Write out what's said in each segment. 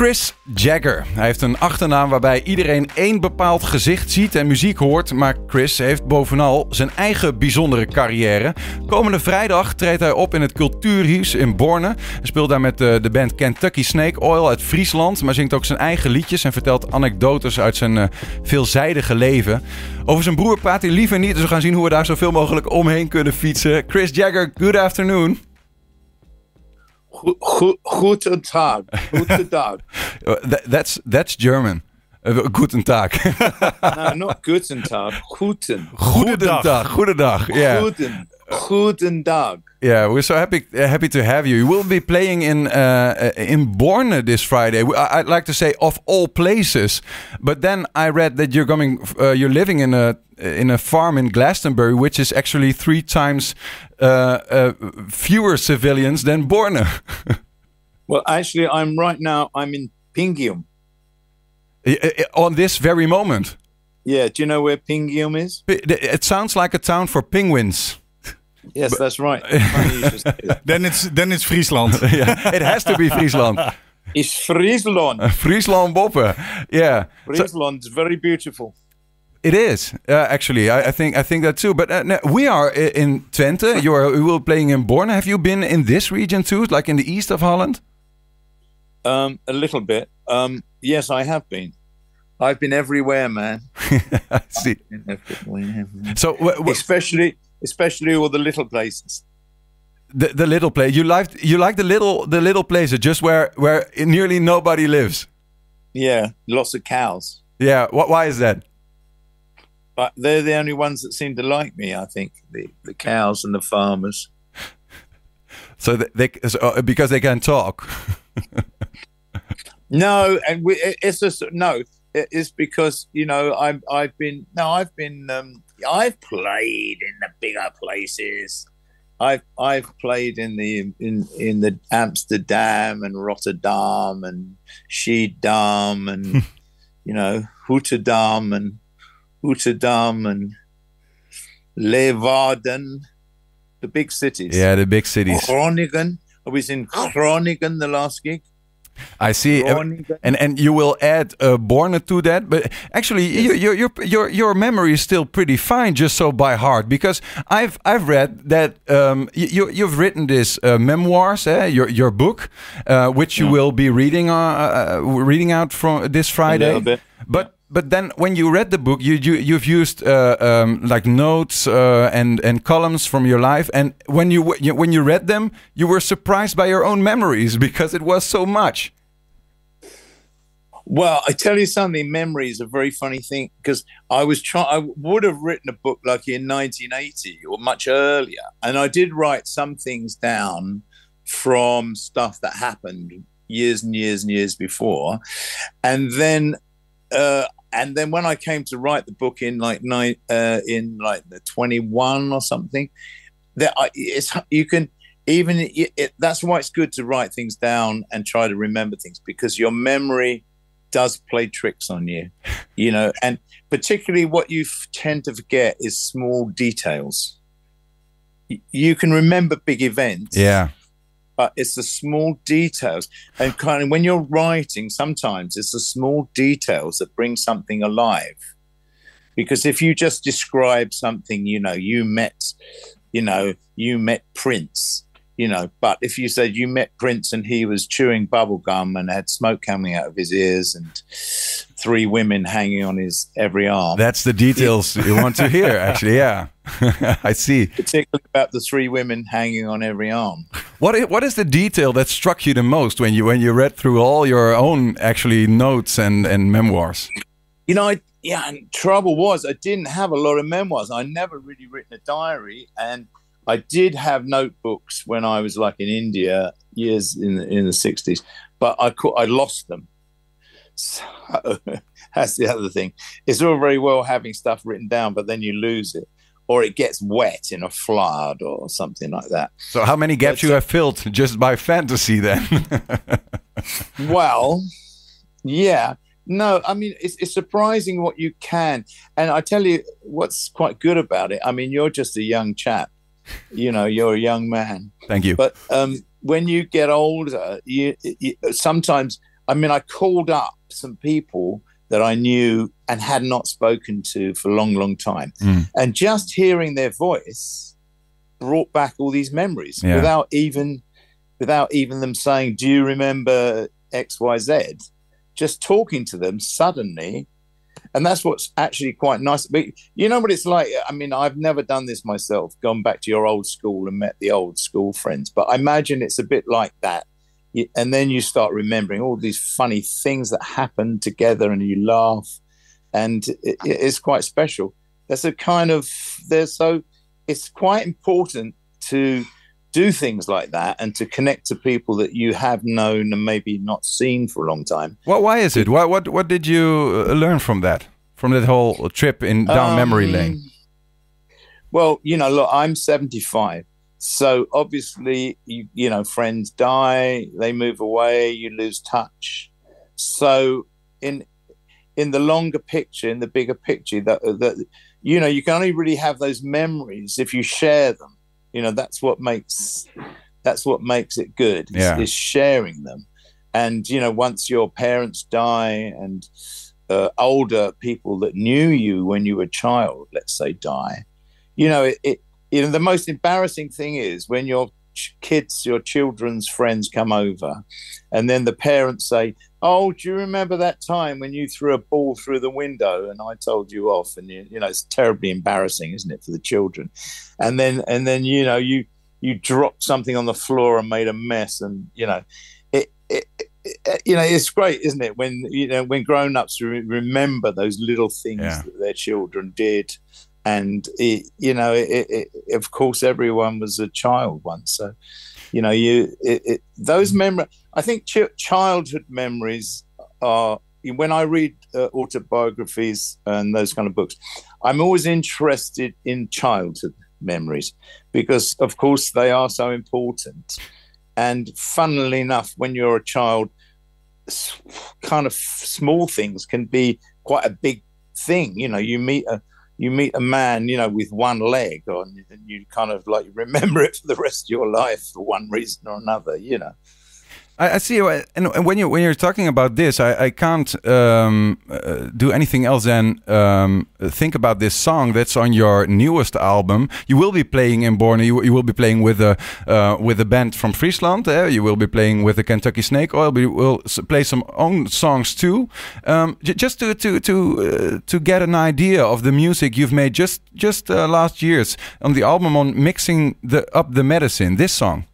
Chris Jagger. Hij heeft een achternaam waarbij iedereen één bepaald gezicht ziet en muziek hoort. Maar Chris heeft bovenal zijn eigen bijzondere carrière. Komende vrijdag treedt hij op in het Cultuurhuis in Borne. Hij speelt daar met de, de band Kentucky Snake Oil uit Friesland. Maar zingt ook zijn eigen liedjes en vertelt anekdotes uit zijn uh, veelzijdige leven. Over zijn broer praat hij liever niet. Dus we gaan zien hoe we daar zoveel mogelijk omheen kunnen fietsen. Chris Jagger, good afternoon. Guten Tag. Guten Tag. that, that's that's German. Uh, guten Tag. no, not Guten Tag. Guten. Goedendag. Goedendag. Yeah. Guten. Guten Tag. Yeah, we're so happy happy to have you. You will be playing in uh, in Borne this Friday. I'd like to say of all places, but then I read that you're coming. Uh, you're living in a in a farm in Glastonbury, which is actually three times uh, uh, Uh, uh, fewer civilians than Borne. well, actually, I'm right now. I'm in Pingjum. On this very moment. Yeah. Do you know where Pingjum is? It sounds like a town for penguins. Yes, that's right. then it's then it's Friesland. yeah, it has to be Friesland. It's Friesland. Friesland Boppe. Yeah. Friesland is very beautiful. It is uh, actually. I, I, think I think that too. But uh, no, we are in Twente. You are we will playing in Born. Have you been in this region too, like in the east of Holland? Um, a little bit. Um, yes, I have been. I've been everywhere, man. I see. Everywhere. So, especially especially all the little places. The, the little place you like you like the little the little places just where where nearly nobody lives. Yeah, lots of cows. Yeah, what? Why is that? They're the only ones that seem to like me. I think the the cows and the farmers. so they, they so, uh, because they can talk. no, and we, it's just no. It's because you know I'm I've been no I've been um, I've played in the bigger places. I've I've played in the in in the Amsterdam and Rotterdam and Schiedam and you know Rotterdam and Rotterdam and Leeuwarden, the big cities. Yeah, the big cities. Groningen. I was in Groningen the last gig. I see, and and you will add uh, Borne to that. But actually, yes. your your your your memory is still pretty fine, just so by heart. Because I've I've read that um, you you've written this uh, memoirs, eh, your your book, uh, which you yeah. will be reading uh, uh, reading out from this Friday. But but then when you read the book, you, you you've used uh, um, like notes uh, and and columns from your life, and when you when you read them, you were surprised by your own memories because it was so much. Well, I tell you something. Memory is a very funny thing because I was trying. I would have written a book like in 1980 or much earlier, and I did write some things down from stuff that happened years and years and years before, and then uh, and then when I came to write the book in like nine, uh, in like the 21 or something, that I, it's you can even it, it, that's why it's good to write things down and try to remember things because your memory does play tricks on you, you know, and particularly what you f- tend to forget is small details. Y- you can remember big events, yeah, but it's the small details. And kind of when you're writing, sometimes it's the small details that bring something alive. Because if you just describe something, you know, you met, you know, you met Prince, you know, but if you said you met Prince and he was chewing bubble gum and had smoke coming out of his ears and three women hanging on his every arm. That's the details you want to hear, actually. Yeah, I see. Particularly about the three women hanging on every arm. What is, what is the detail that struck you the most when you when you read through all your own actually notes and and memoirs? You know, I, yeah. And trouble was, I didn't have a lot of memoirs. I never really written a diary, and I did have notebooks when I was like in India years in the, in the 60s, but I I lost them. So that's the other thing. It's all very well having stuff written down, but then you lose it or it gets wet in a flood or something like that. So how many gaps but, you have filled just by fantasy then? well, yeah. No, I mean it's, it's surprising what you can, and I tell you what's quite good about it. I mean, you're just a young chap, you know, you're a young man. Thank you. But um, when you get older, you, you, sometimes I mean, I called up some people that I knew and had not spoken to for a long, long time. Mm. And just hearing their voice brought back all these memories yeah. without even without even them saying, Do you remember XYZ? Just talking to them suddenly. And that's what's actually quite nice. But you know what it's like? I mean, I've never done this myself, gone back to your old school and met the old school friends. But I imagine it's a bit like that and then you start remembering all these funny things that happen together and you laugh. And it, it's quite special. There's a kind of there's so it's quite important to do things like that and to connect to people that you have known and maybe not seen for a long time. Well why is it? What what what did you uh, learn from that? From that whole trip in down um, memory lane? well you know look i'm 75 so obviously, you, you know, friends die, they move away, you lose touch. So in in the longer picture, in the bigger picture, that that you know, you can only really have those memories if you share them. You know, that's what makes that's what makes it good. Yeah. Is, is sharing them. And you know, once your parents die and uh, older people that knew you when you were a child, let's say, die, you know, it, it you know the most embarrassing thing is when your kids your children's friends come over and then the parents say oh do you remember that time when you threw a ball through the window and i told you off and you, you know it's terribly embarrassing isn't it for the children and then and then you know you you dropped something on the floor and made a mess and you know it, it, it you know it's great isn't it when you know when grown-ups re- remember those little things yeah. that their children did and it, you know, it, it, of course, everyone was a child once, so you know, you those memories. I think ch- childhood memories are when I read uh, autobiographies and those kind of books. I'm always interested in childhood memories because, of course, they are so important. And funnily enough, when you're a child, kind of small things can be quite a big thing. You know, you meet a you meet a man, you know, with one leg on, and you kind of like remember it for the rest of your life for one reason or another, you know. I, I see, and when you when you're talking about this, I, I can't um, uh, do anything else than um, think about this song that's on your newest album. You will be playing in Borne. You, you will be playing with a uh, with a band from Friesland. Uh, you will be playing with the Kentucky Snake Oil. We will play some own songs too. Um, just to to to uh, to get an idea of the music you've made just just uh, last years on the album on mixing the up the medicine. This song.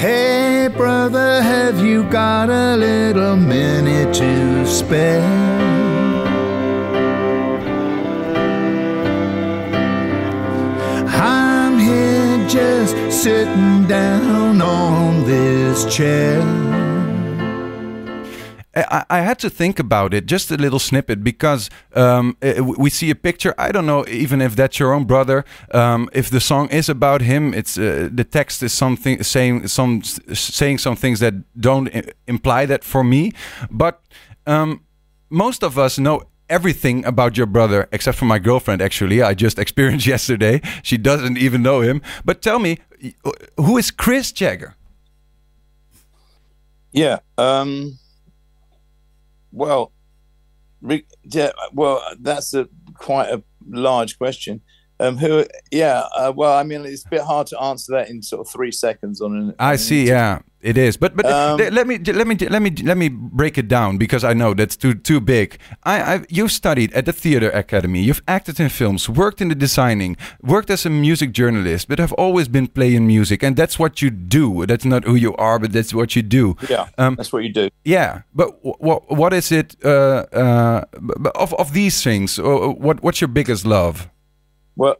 Hey, brother, have you got a little minute to spare? I'm here just sitting down on this chair. I, I, had to think about it, just a little snippet, because um, we see a picture. I don't know even if that's your own brother. Um, if the song is about him, it's uh, the text is something saying some saying some things that don't imply that for me. But um, most of us know everything about your brother except for my girlfriend. Actually, I just experienced yesterday. She doesn't even know him. But tell me, who is Chris Jagger? Yeah. Um well, yeah, well, that's a quite a large question. Um, who? Yeah. Uh, well, I mean, it's a bit hard to answer that in sort of three seconds on an. I see. Yeah. It is, but but um, let me let me let me let me break it down because I know that's too too big. I I you've studied at the theater academy. You've acted in films, worked in the designing, worked as a music journalist, but have always been playing music, and that's what you do. That's not who you are, but that's what you do. Yeah, um, that's what you do. Yeah, but what what is it uh, uh, of of these things? What what's your biggest love? Well,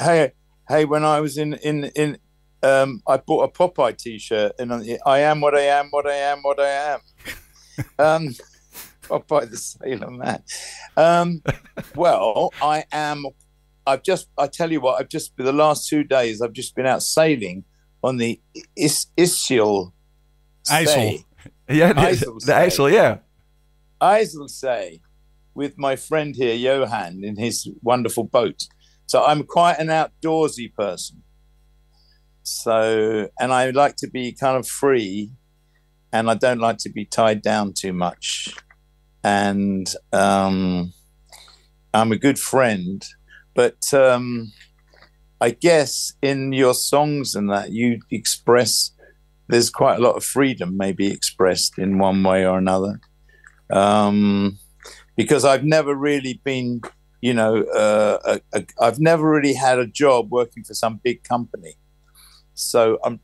hey hey, when I was in in in um, I bought a Popeye T-shirt, and I am what I am, what I am, what I am. um, Popeye the Sailor Man. Um, well, I am. I've just. I tell you what. I've just. For the last two days, I've just been out sailing on the Is Ischel. IJssel. Yeah, the, the IJssel. Yeah. IJsselzee, with my friend here, Johan, in his wonderful boat. So I'm quite an outdoorsy person. So, and I like to be kind of free, and I don't like to be tied down too much. And um, I'm a good friend, but um, I guess in your songs and that you express there's quite a lot of freedom maybe expressed in one way or another um, because I've never really been you know uh, a, a, I've never really had a job working for some big company. So um,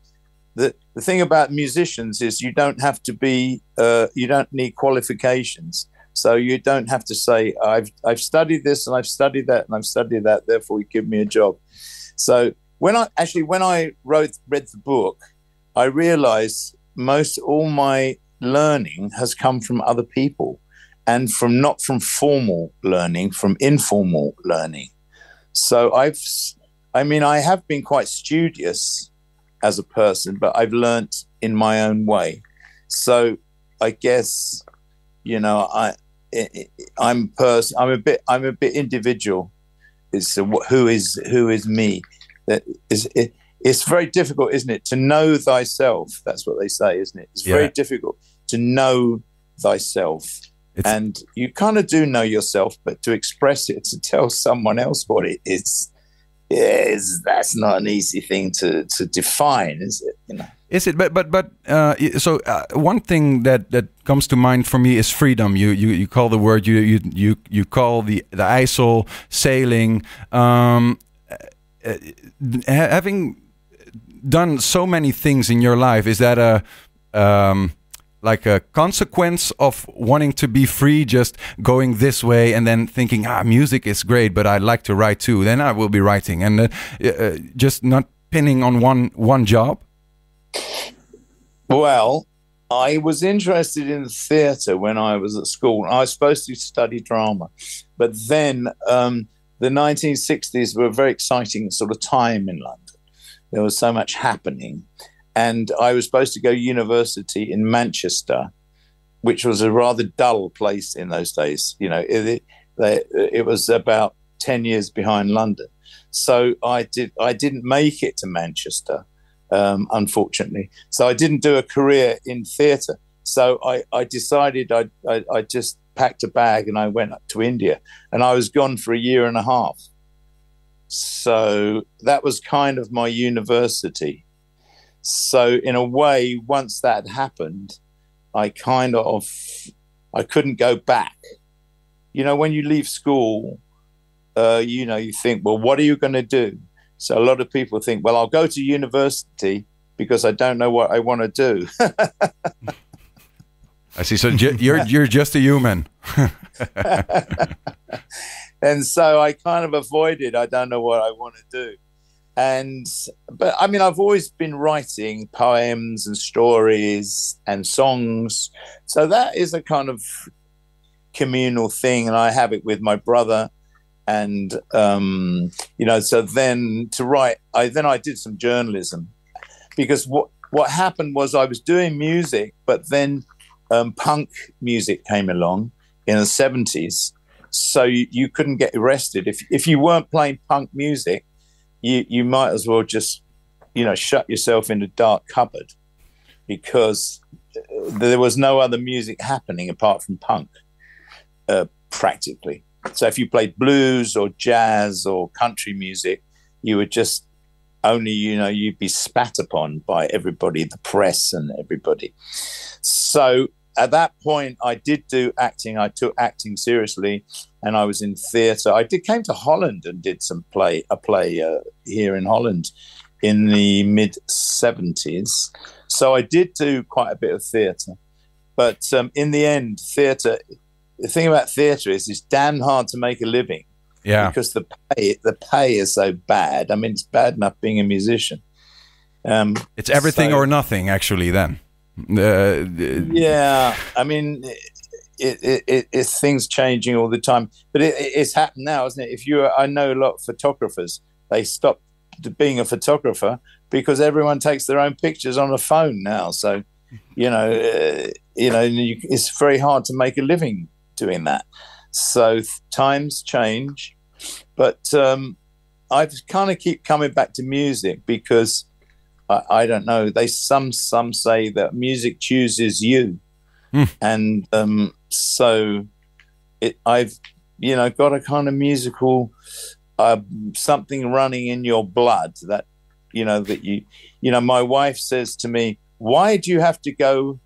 the the thing about musicians is you don't have to be uh, you don't need qualifications. So you don't have to say I've I've studied this and I've studied that and I've studied that therefore you give me a job. So when I actually when I wrote read the book, I realized most all my learning has come from other people and from not from formal learning, from informal learning. So I've I mean I have been quite studious as a person, but I've learnt in my own way. So I guess you know I I'm person I'm a bit I'm a bit individual is who is who is me. That is it, it's very difficult, isn't it, to know thyself? That's what they say, isn't it? It's yeah. very difficult to know thyself. It's, and you kind of do know yourself, but to express it, to tell someone else what it is, is that's not an easy thing to, to define, is it? You know. Is it? But but but uh, so uh, one thing that that comes to mind for me is freedom. You you, you call the word you you you you call the the IJssel sailing. Um, uh, having done so many things in your life, is that a um, like a consequence of wanting to be free, just going this way and then thinking, ah, music is great, but I'd like to write too. Then I will be writing, and uh, uh, just not pinning on one one job. Well, I was interested in theatre when I was at school. I was supposed to study drama, but then um, the 1960s were a very exciting sort of time in London. There was so much happening, and I was supposed to go university in Manchester, which was a rather dull place in those days. You know, it, it, it was about ten years behind London. So I did. I didn't make it to Manchester um, unfortunately. So I didn't do a career in theatre. So I, I decided I, I, I just packed a bag and I went up to India, and I was gone for a year and a half. So that was kind of my university. So in a way, once that happened, I kind of I couldn't go back. You know, when you leave school, uh, you know, you think, well, what are you going to do? So a lot of people think, well, I'll go to university because I don't know what I want to do. I see. So you're you're just a human. and so I kind of avoided. I don't know what I want to do. And but I mean, I've always been writing poems and stories and songs. So that is a kind of communal thing, and I have it with my brother and um, you know, so then to write, I then I did some journalism because what what happened was I was doing music, but then um, punk music came along in the seventies, so you, you couldn't get arrested if if you weren't playing punk music. You you might as well just you know shut yourself in a dark cupboard because there was no other music happening apart from punk, uh, practically. So if you played blues or jazz or country music, you would just only, you know, you'd be spat upon by everybody, the press and everybody. So at that point, I did do acting. I took acting seriously, and I was in theatre. I did came to Holland and did some play, a play uh, here in Holland in the mid seventies. So I did do quite a bit of theatre, but um, in the end, theatre the thing about theatre is it's damn hard to make a living. Yeah. Because the pay the pay is so bad. I mean, it's bad enough being a musician. Um, it's everything so, or nothing, actually. Then. Uh, yeah, I mean, it, it, it, it's things changing all the time, but it, it's happened now, isn't it? If you, I know a lot of photographers, they stop being a photographer because everyone takes their own pictures on a phone now. So, you know, uh, you know, you, it's very hard to make a living doing that. So times change, but um, I kind of keep coming back to music because I, I don't know. They some some say that music chooses you, Hmm. and um, so it. I've you know got a kind of musical uh, something running in your blood that you know that you you know. My wife says to me, "Why do you have to go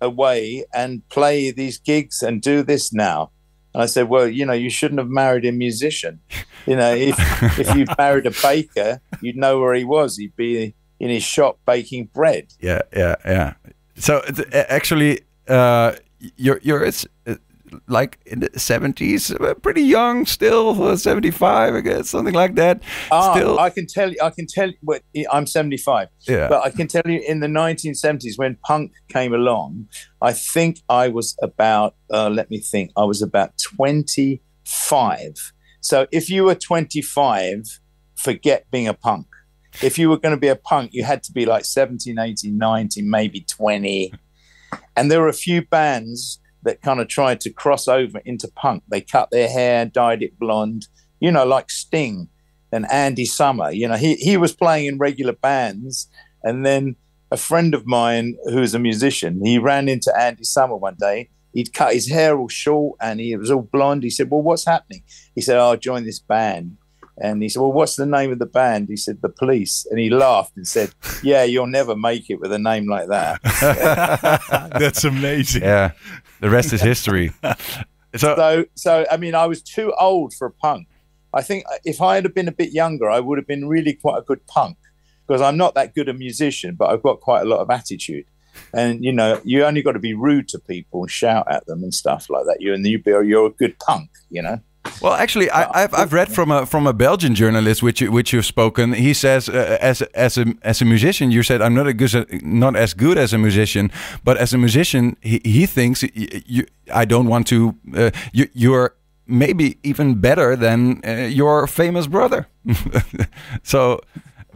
away and play these gigs and do this now?" And I said, "Well, you know, you shouldn't have married a musician. You know, if if you married a baker, you'd know where he was. He'd be in his shop baking bread." Yeah, yeah, yeah. So th- actually, uh, you're you're it's uh, like in the seventies, uh, pretty young still, uh, seventy five, I guess, something like that. Ah, still, I can tell you. I can tell you. I'm 75, yeah. but I can tell you in the 1970s when punk came along, I think I was about. Uh, let me think. I was about 25. So if you were 25, forget being a punk. If you were going to be a punk, you had to be like 17, 18, 19, maybe 20. And there were a few bands that kind of tried to cross over into punk. They cut their hair, dyed it blonde, you know, like Sting and Andy Summer. You know, he, he was playing in regular bands. And then a friend of mine who's a musician, he ran into Andy Summer one day. He'd cut his hair all short and he was all blonde. He said, Well, what's happening? He said, oh, I joined this band. And he said, Well, what's the name of the band? He said, The Police. And he laughed and said, Yeah, you'll never make it with a name like that. That's amazing. yeah. The rest is history. So, So, so I mean, I was too old for a punk. I think if I had been a bit younger, I would have been really quite a good punk because I'm not that good a musician, but I've got quite a lot of attitude. And you know, you only got to be rude to people and shout at them and stuff like that. You and you be you're a good punk, you know. Well, actually, I, I've I've read from a from a Belgian journalist which you, which you've spoken. He says, uh, as as a as a musician, you said I'm not a good not as good as a musician, but as a musician, he, he thinks you, I don't want to. Uh, you you're maybe even better than uh, your famous brother. so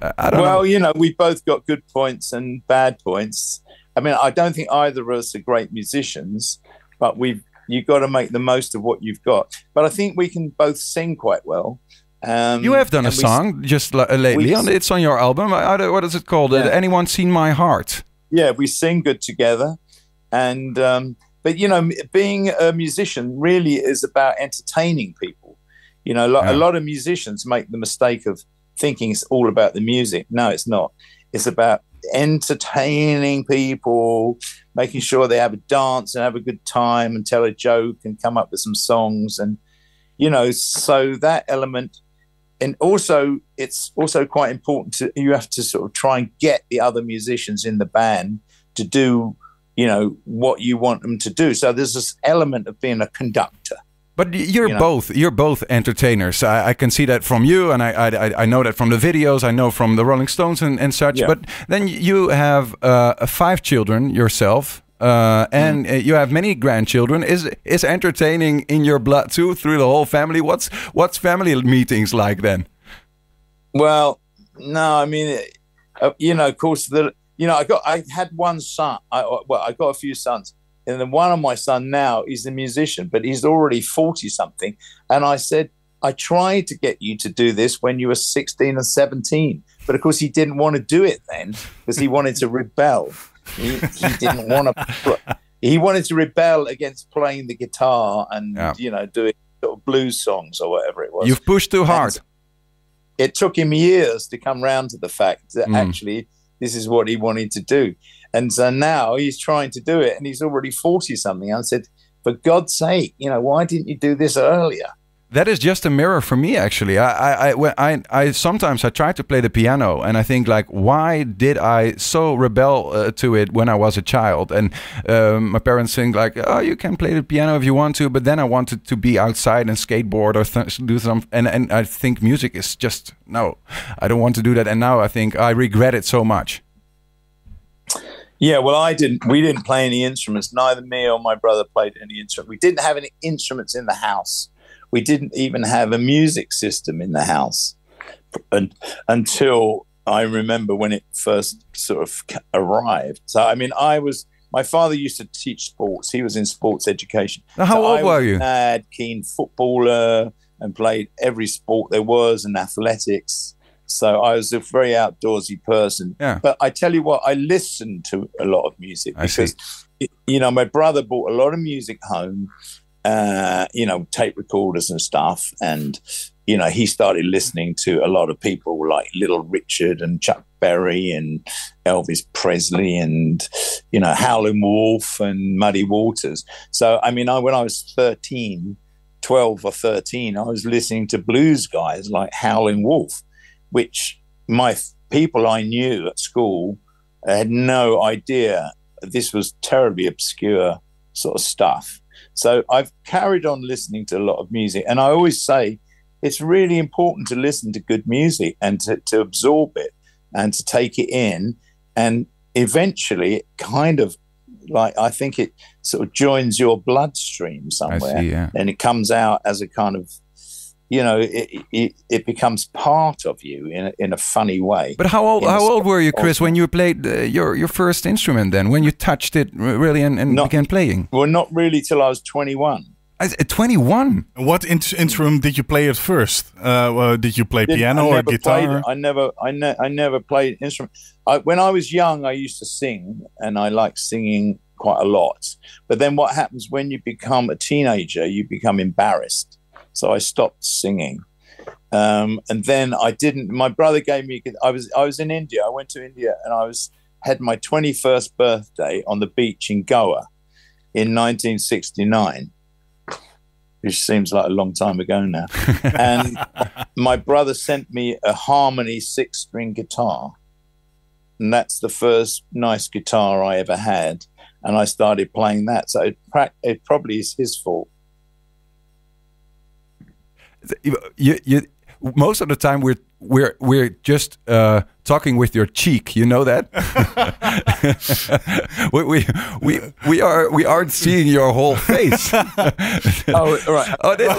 uh, I don't well, know. you know, we both got good points and bad points. I mean, I don't think either of us are great musicians, but we've you got to make the most of what you've got. But I think we can both sing quite well. Um, You have done a we- song just lately. on, it's on your album. What is it called? Yeah. Anyone seen my heart? yeah, we sing good together, and um, but you know, m- being a musician really is about entertaining people. You know, lo- Yeah. a lot of musicians make the mistake of thinking it's all about the music. No, it's not. It's about entertaining people, making sure they have a dance and have a good time and tell a joke and come up with some songs and you know, so that element and also it's also quite important to you have to sort of try and get the other musicians in the band to do you know what you want them to do. So there's this element of being a conductor But you're You know. both you're both entertainers. I, I can see that from you, and I, I I know that from the videos. I know from the Rolling Stones and, and such. Yeah. But then you have uh, five children yourself, uh, and Mm. you have many grandchildren. Is is entertaining in your blood too through the whole family? What's what's family meetings like then? well no i mean uh, you know of course the you know i got i had one son i well i got a few sons and then one of my son now is a musician but he's already 40 something and i said i tried to get you to do this when you were 16 and 17 but of course he didn't want to do it then because he wanted to rebel he, he didn't want to he wanted to rebel against playing the guitar and Yeah. you know doing sort of blues songs or whatever it was You've pushed too hard. it took him years to come round to the fact that Mm. actually this is what he wanted to do. And so now he's trying to do it and he's already 40 something. I said, for God's sake, you know, why didn't you do this earlier? That is just a mirror for me, actually. I, I, I, I, I sometimes I try to play the piano, and I think like, why did I so rebel uh, to it when I was a child? And um, my parents think like, oh, you can play the piano if you want to, but then I wanted to be outside and skateboard or th- do some. And and I think music is just no, I don't want to do that. And now I think I regret it so much. Yeah, well, I didn't. We didn't play any instruments. Neither me or my brother played any instrument. We didn't have any instruments in the house. We didn't even have a music system in the house and, until I remember when it first sort of arrived. So, I mean, I was. My father used to teach sports. He was in sports education. Now, how So old I were was you? a Mad, keen footballer, and played every sport there was and athletics. So I was a very outdoorsy person. Yeah. But I tell you what, I listened to a lot of music I see. because, you know, my brother brought a lot of music home, uh, you know, tape recorders and stuff. And, you know, he started listening to a lot of people like Little Richard and Chuck Berry and Elvis Presley and, you know, Howlin' Wolf and Muddy Waters. So, I mean, I, when I was 13, 12 or 13, I was listening to blues guys like Howlin' Wolf, which my people I knew at school had no idea this was terribly obscure sort of stuff. So I've carried on listening to a lot of music. And I always say it's really important to listen to good music and to, to absorb it and to take it in. And eventually it kind of like, I think it sort of joins your bloodstream somewhere see. Yeah. and it comes out as a kind of you know it, it, it becomes part of you in a, in a funny way But how old how old were you, Chris, when you played uh, your your first instrument? Then when you touched it really and, and Not- began playing? well not really till i was 21 At 21. What in- instrument did you play at first? Uh, well, did you play Didn't- piano or guitar? played i never i, ne- I never played instrument I, when i was young i used to sing and i liked singing quite a lot but then what happens when you become a teenager you become embarrassed so i stopped singing um, and then I didn't. My brother gave me. I was I was in India. I went to India and I was had my twenty first birthday on the beach in Goa in 1969, which seems like a long time ago now. and my brother sent me a Harmony six string guitar, and that's the first nice guitar I ever had. And I started playing that. So it, it probably is his fault. You, you, most of the time we're we're we're just uh, talking with your cheek. You know that. we, we we we are we aren't seeing your whole face. Oh, all right. oh, this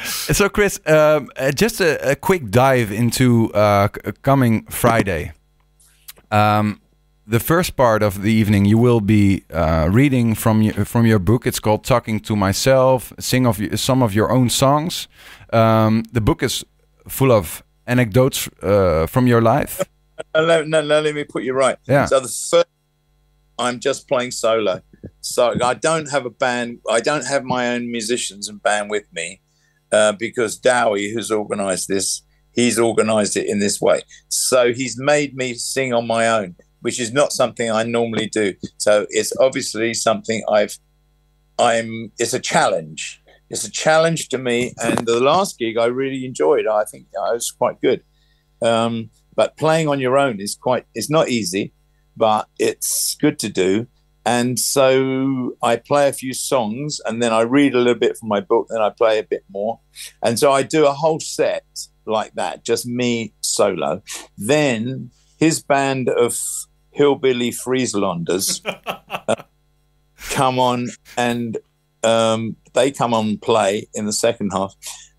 is so, Chris, um, uh, just a, a quick dive into uh, coming Friday. Um, the first part of the evening, you will be uh, reading from your, from your book. It's called "Talking to Myself." Sing of some of your own songs. Um, the book is full of anecdotes uh, from your life. No, no, no, let me put you right. Yeah. So the first, I'm just playing solo. So I don't have a band. I don't have my own musicians and band with me uh, because Dowie, who's organised this, he's organised it in this way. So he's made me sing on my own, which is not something I normally do. So it's obviously something I've. I'm. It's a challenge. It's a challenge to me. And the last gig I really enjoyed. I think I was quite good. Um, but playing on your own is quite it's not easy but it's good to do and so i play a few songs and then i read a little bit from my book then i play a bit more and so i do a whole set like that just me solo then his band of hillbilly frieslanders uh, come on and um, they come on play in the second half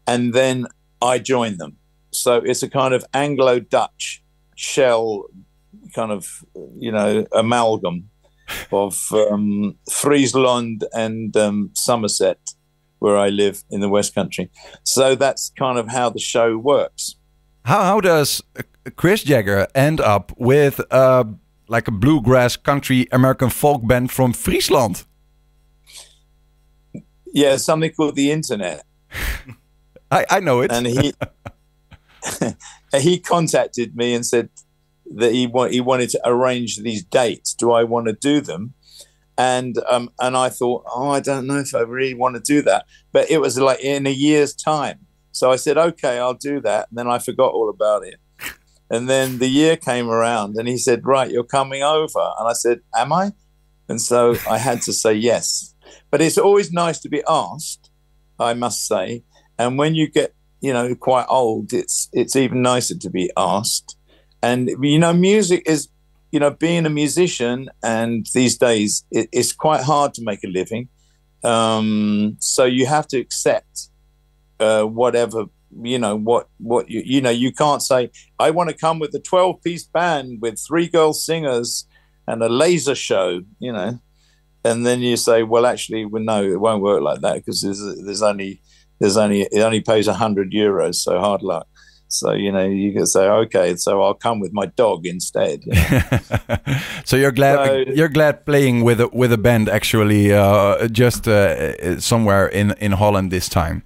and then i join them so it's a kind of Anglo-Dutch shell, kind of you know amalgam of um, Friesland and um, Somerset, where I live in the West Country. So that's kind of how the show works. How how does uh, Chris Jagger end up with uh, like a bluegrass country American folk band from Friesland? Yeah, something called the internet, I, I know it. and he he contacted me and said that he wa- he wanted to arrange these dates. Do I want to do them? And um, and I thought, oh, I don't know if I really want to do that. But it was like in a year's time. So I said, okay, I'll do that. And then I forgot all about it. And then the year came around, and he said, right, you're coming over. And I said, am I? And so I had to say yes. But it's always nice to be asked, I must say. And when you get you know quite old it's it's even nicer to be asked and you know music is you know being a musician and these days it, it's quite hard to make a living um so you have to accept uh whatever you know what what you you know you can't say i want to come with a 12 piece band with three girl singers and a laser show you know and then you say well actually well no it won't work like that because there's there's only there's only it only pays hundred euros, so hard luck. So you know you can say okay, so I'll come with my dog instead. You know? so you're glad so, you're glad playing with a, with a band actually uh, just uh, somewhere in in Holland this time.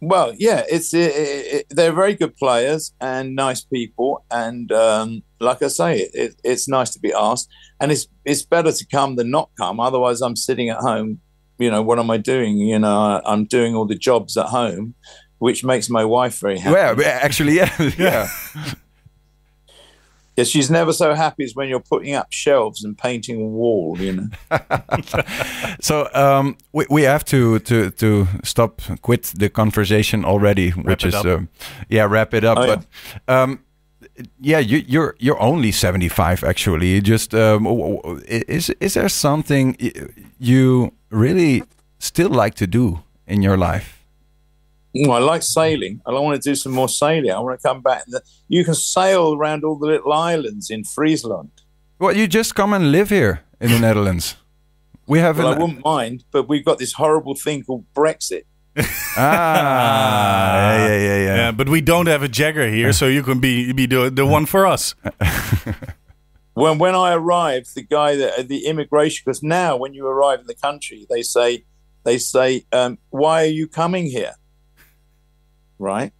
Well, yeah, it's it, it, they're very good players and nice people, and um, like I say, it, it's nice to be asked, and it's it's better to come than not come. Otherwise, I'm sitting at home. You know, what am I doing? You know, I'm doing all the jobs at home, which makes my wife very happy. Well, actually, yeah, yeah. Yeah, she's never so happy as when you're putting up shelves and painting a wall, you know. so um, we, we have to, to to stop, quit the conversation already, wrap which is um, yeah, wrap it up. Oh, but yeah. Um, yeah, you, you're you're only 75 actually. Just um, is is there something you really still like to do in your life? I like sailing. I want to do some more sailing. I want to come back. You can sail around all the little islands in Friesland. Well, you just come and live here in the Netherlands. We have. Well, an... I wouldn't mind, but we've got this horrible thing called Brexit. ah, yeah, yeah, yeah, yeah. But we don't have a Jagger here, so you can be be the, the one for us. when when I arrived, the guy that the immigration because now when you arrive in the country, they say they say, um, "Why are you coming here?" Right?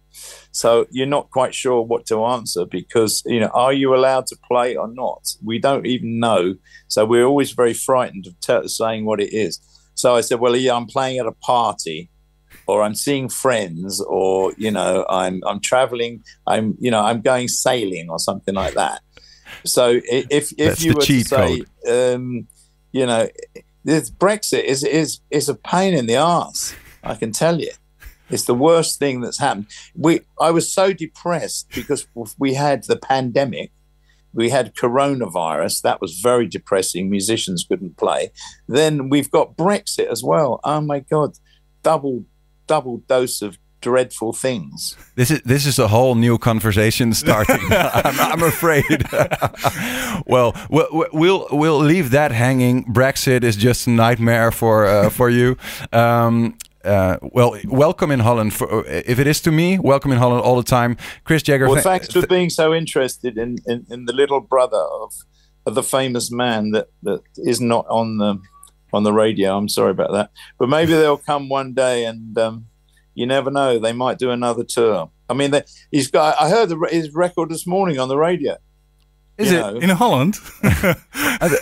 So you're not quite sure what to answer because, you know, are you allowed to play or not? We don't even know. So we're always very frightened of t- saying what it is. So I said, well, yeah, I'm playing at a party or I'm seeing friends or, you know, I'm, I'm traveling, I'm, you know, I'm going sailing or something like that. So if, if you were to say, um, you know, this Brexit is, is, is a pain in the ass, I can tell you. It's the worst thing that's happened. We, I was so depressed because we had the pandemic, we had coronavirus. That was very depressing. Musicians couldn't play. Then we've got Brexit as well. Oh my God, double, double dose of dreadful things. This is this is a whole new conversation starting. I'm, I'm, afraid. well, well, we'll we'll leave that hanging. Brexit is just a nightmare for uh, for you. Um, uh, well, welcome in Holland. For, uh, if it is to me, welcome in Holland all the time. Chris Jagger. Well, thanks for being so interested in, in, in, the little brother of, of the famous man that, that is not on the on the radio. I'm sorry about that, but maybe they'll come one day, and um, you never know. They might do another tour. I mean, they, he's got. I heard the, his record this morning on the radio. Is it know, in Holland? I,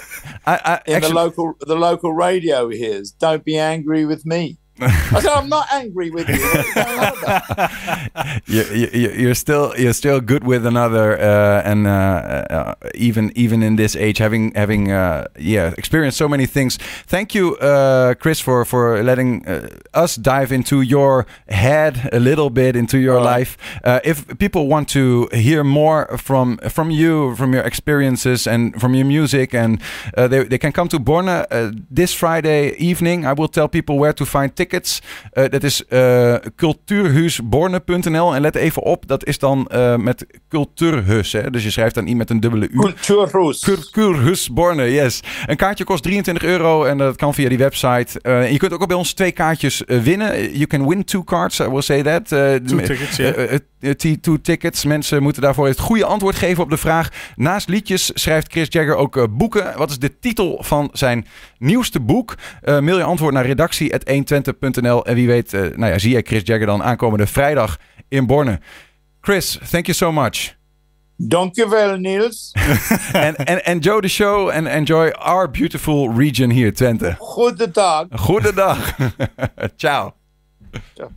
I, in actually, the local the local radio hears. Don't be angry with me. I said, I'm not angry with you. you, you, you're still you're still good with another, uh, and uh, uh, even even in this age, having having uh, yeah experienced so many things. Thank you, uh, Chris, for for letting uh, us dive into your head a little bit into your right. life. if people want to hear more from from you, from your experiences, and from your music, and they they can come to Borne this Friday evening. I will tell people where to find tickets tickets. Uh, dat is uh, cultuurhuusborne.nl. En let even op, dat is dan uh, met cultuurhus. Hè? Dus je schrijft dan niet met een dubbele U. Cultuurhus. Cultuurhuusborne, yes. Een kaartje kost 23 euro en dat kan via die website. Uh, je kunt ook bij ons twee kaartjes winnen. You can win two cards, I will say that. two tickets, yeah. two tickets. Mensen moeten daarvoor het goede antwoord geven op de vraag. Naast liedjes schrijft Chris Jagger ook boeken. Wat is de titel van zijn nieuwste boek? mail je antwoord naar redactie.120 en wie weet, uh, nou ja, zie jij Chris Jagger dan aankomende vrijdag in Borne. Chris, thank you so much. Dankjewel, Niels. and, and enjoy the show and enjoy our beautiful region here, Twente. Goedendag. Goedendag. Ciao. Ciao.